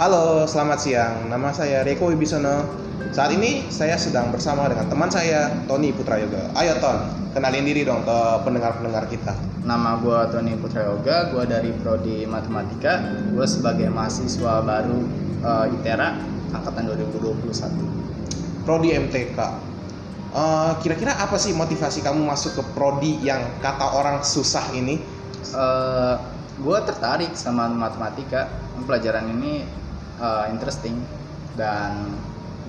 Halo, selamat siang. Nama saya Reko Wibisono. Saat ini saya sedang bersama dengan teman saya, Tony Putra Yoga. Ayo Ton, kenalin diri dong ke pendengar-pendengar kita. Nama gue Tony Putra Yoga, gue dari Prodi Matematika. Gue sebagai mahasiswa baru uh, ITERA angkatan 2021. Prodi MTK. Uh, kira-kira apa sih motivasi kamu masuk ke prodi yang kata orang susah ini? Uh, gue tertarik sama matematika. Pelajaran ini uh, interesting dan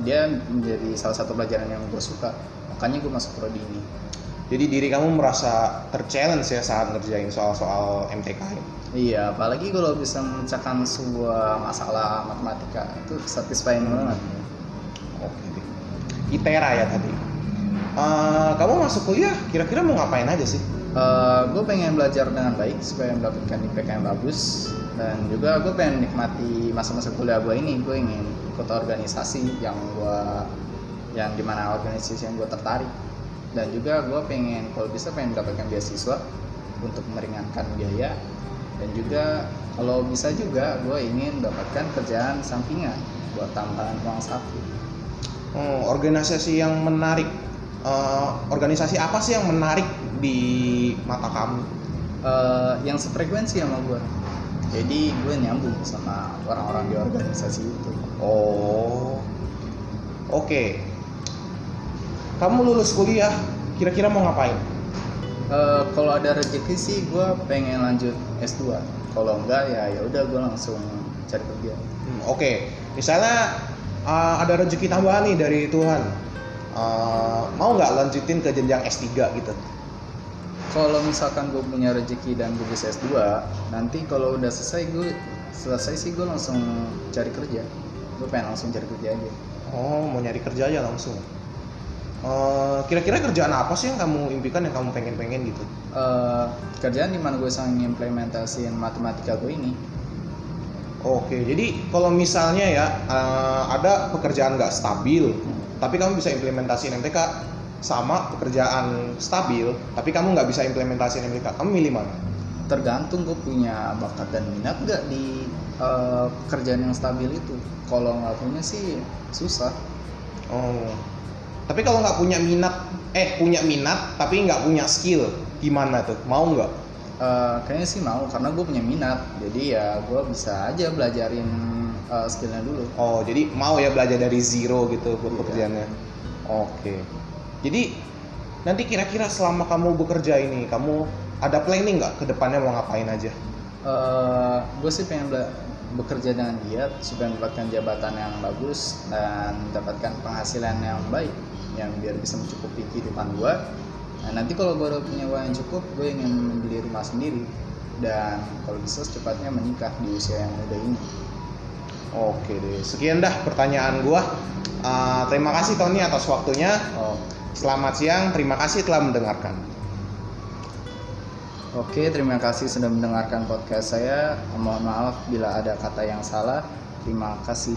dia menjadi salah satu pelajaran yang gue suka. Makanya gue masuk prodi ini. Jadi diri kamu merasa terchallenge ya saat ngerjain soal-soal MTK? Iya, apalagi kalau bisa memecahkan sebuah masalah matematika itu satisfying banget. Oke deh. ITERA ya tadi. Uh, kamu masuk kuliah kira-kira mau ngapain aja sih? Uh, eh, gue pengen belajar dengan baik supaya mendapatkan IPK yang bagus. Dan juga gue pengen nikmati masa-masa kuliah gue ini. Gue ingin ikut organisasi yang gue yang di mana organisasi yang gue tertarik. Dan juga gue pengen kalau bisa pengen mendapatkan beasiswa untuk meringankan biaya. Dan juga kalau bisa juga gue ingin mendapatkan kerjaan sampingan buat tambahan uang saku. Hmm, organisasi yang menarik uh, organisasi apa sih yang menarik di mata kamu? Uh, yang sefrekuensi sama gue. Jadi gue nyambung sama orang-orang di organisasi itu. Oh, oke. Okay. Kamu lulus kuliah, kira-kira mau ngapain? Uh, kalau ada rezeki sih gue pengen lanjut S2. Kalau enggak ya ya udah gue langsung cari kerja. Hmm, oke, okay. misalnya uh, ada rezeki tambahan nih dari Tuhan uh, mau nggak lanjutin ke jenjang S3 gitu? Kalau misalkan gue punya rezeki dan gue bisa S2 nanti kalau udah selesai gue selesai sih gue langsung cari kerja. Gue pengen langsung cari kerja aja. Oh mau nyari kerja aja langsung. Uh, kira-kira kerjaan apa sih yang kamu impikan yang kamu pengen-pengen gitu? Uh, kerjaan di mana gue sang implementasiin matematika gue ini Oke, jadi kalau misalnya ya uh, ada pekerjaan nggak stabil, tapi kamu bisa implementasi MTK sama pekerjaan stabil tapi kamu nggak bisa implementasi MTK kamu milih mana? Tergantung gue punya bakat dan minat nggak di uh, pekerjaan yang stabil itu. Kalau nggak punya sih susah. Oh tapi kalau nggak punya minat eh punya minat tapi nggak punya skill gimana tuh? Mau nggak uh, kayaknya sih mau karena gue punya minat. Jadi ya gue bisa aja belajarin uh, skillnya dulu. Oh jadi mau ya belajar dari zero gitu buat iya. pekerjaannya? Oke. Jadi nanti kira-kira selama kamu bekerja ini kamu ada planning nggak ke depannya mau ngapain aja? Uh, eh, gue sih pengen bekerja dengan giat supaya mendapatkan jabatan yang bagus dan mendapatkan penghasilan yang baik yang biar bisa mencukupi kehidupan gue nah, nanti kalau gue udah punya uang yang cukup gue ingin membeli rumah sendiri dan kalau bisa secepatnya menikah di usia yang muda ini Oke deh, sekian dah pertanyaan gua. Uh, terima kasih Tony atas waktunya. Oh. Selamat siang, terima kasih telah mendengarkan. Oke, terima kasih sudah mendengarkan podcast saya. Mohon maaf bila ada kata yang salah. Terima kasih.